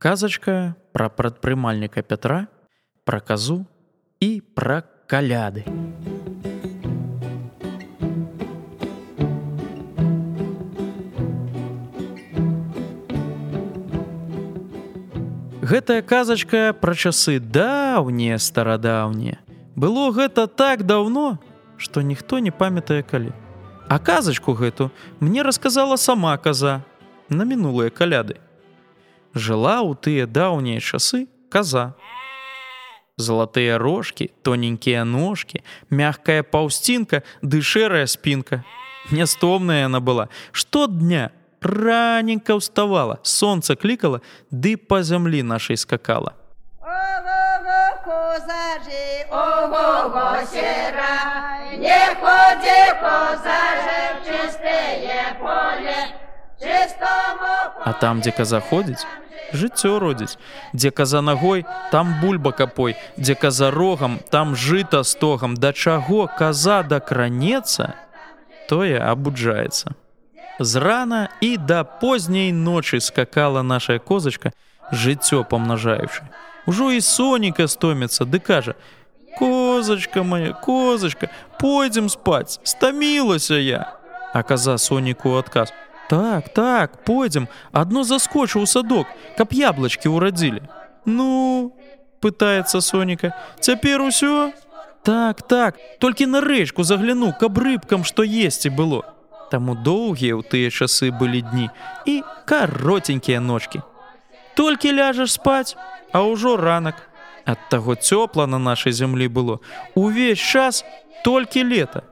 Казачка пра прадпрымальніка Пятра, пра казу і пра каляды. Гэтая казачка пра часы даўнія старадаўнія. Было гэта так даўно, што ніхто не памятае калі. А казачку гэту мне расказала сама каза на мінулыя каляды. Жыла ў тыя даўнія часы каза. Залатыя рожкі, тоненькія ножкі, мягкая паўсцінка ды шэрая спінка. Нястомная яна была, штодня раненька ўставала, сонца клікала, ды па зямлі нашай скакала. Козажі, ого сера, не ході козаже в чистеє поле, чистому А там, дзе каза ходзіць, жыццё родзіць. Дзе каза нагой, там бульба капой, дзе каза рогам, там жыта стогам, да чаго каза дакранецца, тое абуджаецца. З рана і да позняй ночы скакала наша козачка, жыццё памнажаючы. Ужо і соніка стоміцца, ды кажа: « Козачка моя, козачка, пойдзем спаць, стамілася я. А каза соніку адказ: « Так, так, пойдзем, адно заскочыў у садок, каб яблачкі ўрадзілі. Ну, пытаецца Соніка, цяпер усё? Так, так, толькі на рэчку загляну, каб рыбкам што есці было. Таму доўгія ў тыя часы былі дні і каротенькія ночкі. Толькі ляжаш спаць, а ўжо ранак. Ад таго цёпла на нашай зямлі было. Увесь час толькі лета,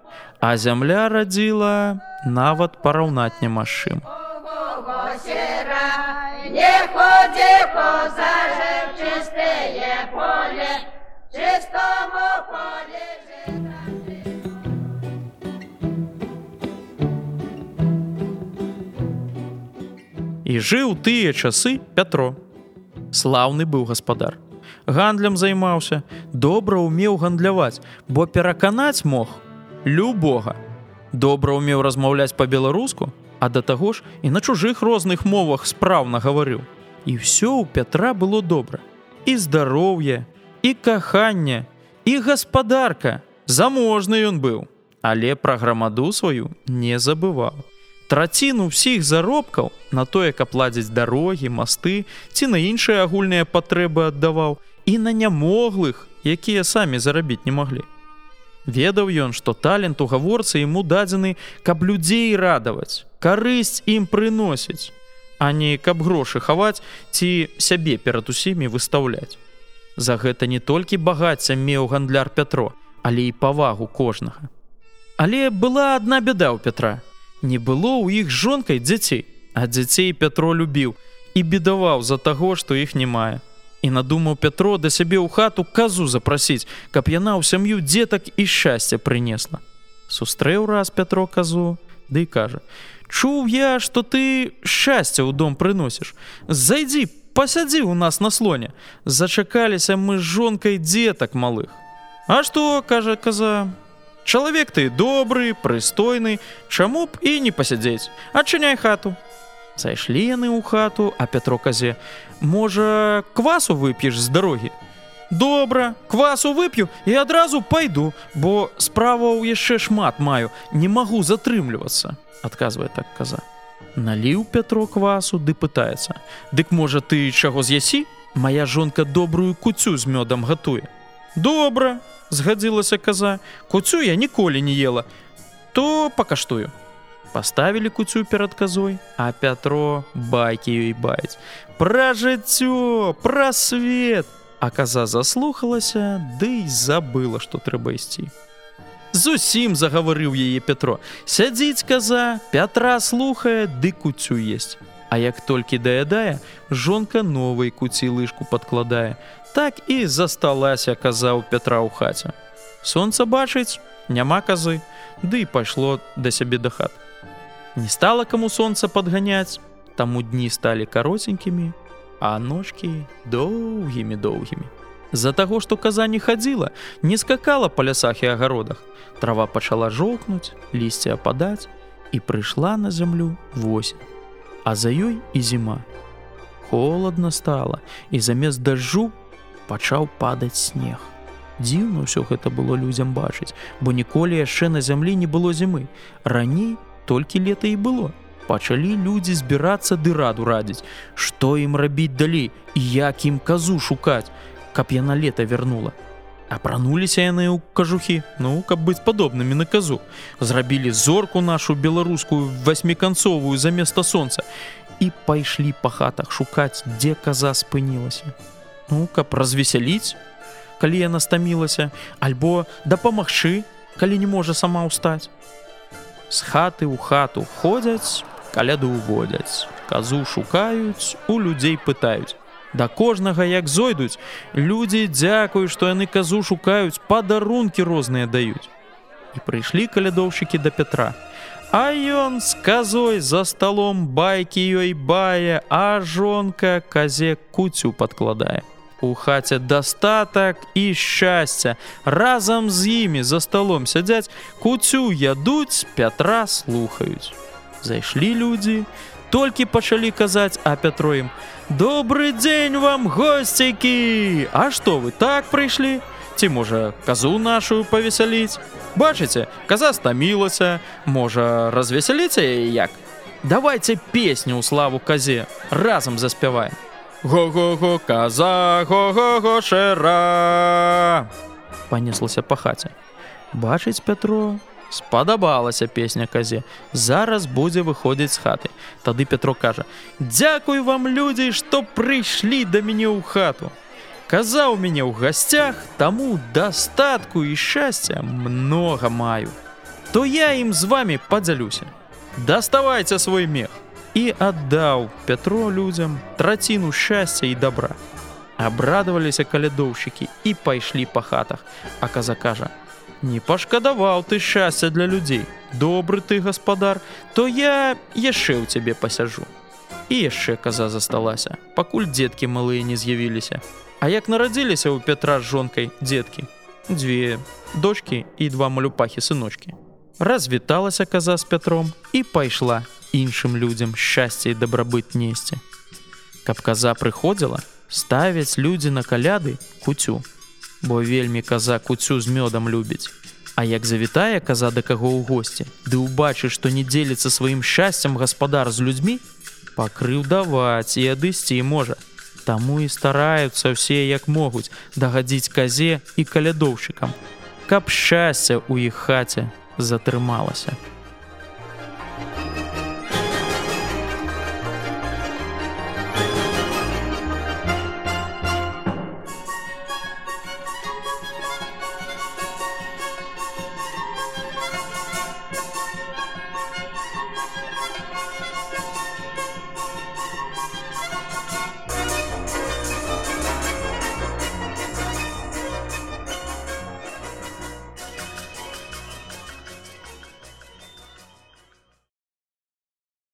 а зямля радзіла нават параўнаць няма з чым. ого сера, не ході козаже в чистеє поле, чистому полі жита. І жыў тыя часы Пятро. Слаўны быў гаспадар. Гандлем займаўся, добра ўмеў гандляваць, бо пераканаць мог любога. Добра ўмеў размаўляць па-беларуску, а да таго ж і на чужых розных мовах спраўна гаварыў. І ўсё ў Пятра было добра. І здароўе, і каханне, і гаспадарка. Заможны ён быў, але пра грамаду сваю не забываў траціну ўсіх заробкаў на тое, каб ладзіць дарогі, масты ці на іншыя агульныя патрэбы аддаваў і на нямоглых, якія самі зарабіць не маглі. Ведаў ён, што талент у гаворцы яму дадзены, каб людзей радаваць, карысць ім прыносіць, а не каб грошы хаваць ці сябе перад усімі выстаўляць. За гэта не толькі багацця меў гандляр Пятро, але і павагу кожнага. Але была адна бяда ў Пятра, Не было ў іх жонкай дзяцей, а дзяцей Пятро любіў і бедаваў за таго, што іх не мае. І надумаў Пятро да сябе ў хату казу запрасіць, каб яна ў сям'ю дзетак і шчасця прынесла. Сустрэў раз Пятро казу, ды да кажа: « Чуў я, што ты шчасце ў дом прыносіш. Зайдзі, пасядзі ў нас на слоне. Зачакаліся мы з жонкай дзетак малых. А што, кажа каза, Чалавек ты добры, прыстойны, чаму б і не пасядзець, адчыняй хату. Зайшлі яны ў хату, а Пятро казе: « Можа, квасу вып'еш з дарогі. Добра, квасу вып'ю і адразу пайду, бо справаў яшчэ шмат маю, не магу затрымлівацца, адказвае так каза. Наліў Пятро квасу ды пытаецца: « Дык можа ты чаго з'ясі? Мая жонка добрую куцю з мёдам гатуе. Добра, згадзілася каза куцю я ніколі не ела то пакаштую поставілі куцю перад казой а пятро байкі ёй баюць пра жыццё пра свет а каза заслухалася ды да забыла што трэба ісці зусім загаварыў яе пятро сядзіць каза пятра слухае ды куцю есть А як толькі даядае жонка новай куці лыжку падкладае так і засталася казаў Пятра ў хаце. Сонца бачыць, няма казы, ды і пайшло да сябе да хат. Не стала каму сонца падганяць, таму дні сталі каротенькімі, а ножкі доўгімі доўгімі. З-за таго, што каза не хадзіла, не скакала па лясах і агародах. Трава пачала жоўкнуць, лісце ападаць і прыйшла на зямлю восень. А за ёй і зіма. Холодна стала, і замест дажджу пачаў падаць снег. Дзіўна ўсё гэта было людзям бачыць, бо ніколі яшчэ на зямлі не было зімы. Раней толькі лета і было. Пачалі людзі збірацца ды раду радзіць, што ім рабіць далей і як ім казу шукаць, каб яна лета вярнула. Апрануліся яны ў кажухі, ну, каб быць падобнымі на казу. Зрабілі зорку нашу беларускую васьміканцовую заместа сонца і пайшлі па хатах шукаць, дзе каза спынілася. Ну, каб развесяліць, калі яна стамілася, альбо дапамагчы, калі не можа сама ўстаць. З хаты ў хату ходзяць, каляду уводзяць, казу шукаюць, у людзей пытаюць. Да кожнага як зойдуць, людзі дзякуюць, што яны казу шукаюць, падарункі розныя даюць. І прыйшлі калядоўшчыкі да Петра. А ён з казой за сталом байкі ёй бае, а жонка казе куцю падкладае. У хаце дастатак і шчасця. Разам з імі за сталом сядзяць, куцю ядуць, Пятра слухаюць. Зайшлі людзі, толькі пачалі казаць, а Пятро ім: Добры дзень вам госцейкі! А што вы так прыйшлі? Ці можа казу нашу павесяліць? Бачыце, каза стамілася, можа развесяліце як? Давайте песню ў славу казе, разам заспяваем. Го-го-го, каза, го-го-го, шэра! Панеслася па хаце. Бачыць Пятро, спадабалася песня казе. Зараз будзе выходзіць з хаты. Тады Петро кажа: « Дзякуй вам людзей, што прыйшлі да мяне ў хату. Казаў мяне ў гасцях, таму дастатку і шчасця многа маю. То я ім з вами падзялюся. Даставайце свой мех і аддаў Пятро людзям траціну шчасця і добра. Абрадаваліся калядоўшчыкі і пайшлі па хатах, а каза кажа: « Не пашкадаваў ты шчасця для людзей. Добры ты гаспадар, то я яшчэ ў цябе пасяжу. І яшчэ каза засталася, пакуль дзеткі малыя не з'явіліся. А як нарадзіліся ў Пятра з жонкай дзеткі, дзве дочки і два малюпахі сыночки. Развіталася каза з Пятром і пайшла іншым людзям шчасце і дабрабыт несці. Каб каза прыходзіла, ставяць людзі на каляды куцю, бо вельмі каза куцю з мёдам любіць. А як завітае каза да каго ў госці, ды ўбачыць, што не дзеліцца сваім шчасцем гаспадар з людзьмі, пакрыўдаваць і адысці можа, Таму і стараюцца ўсе як могуць дагадзіць казе і калядоўшчыкам, каб шчасце ў іх хаце затрымалася.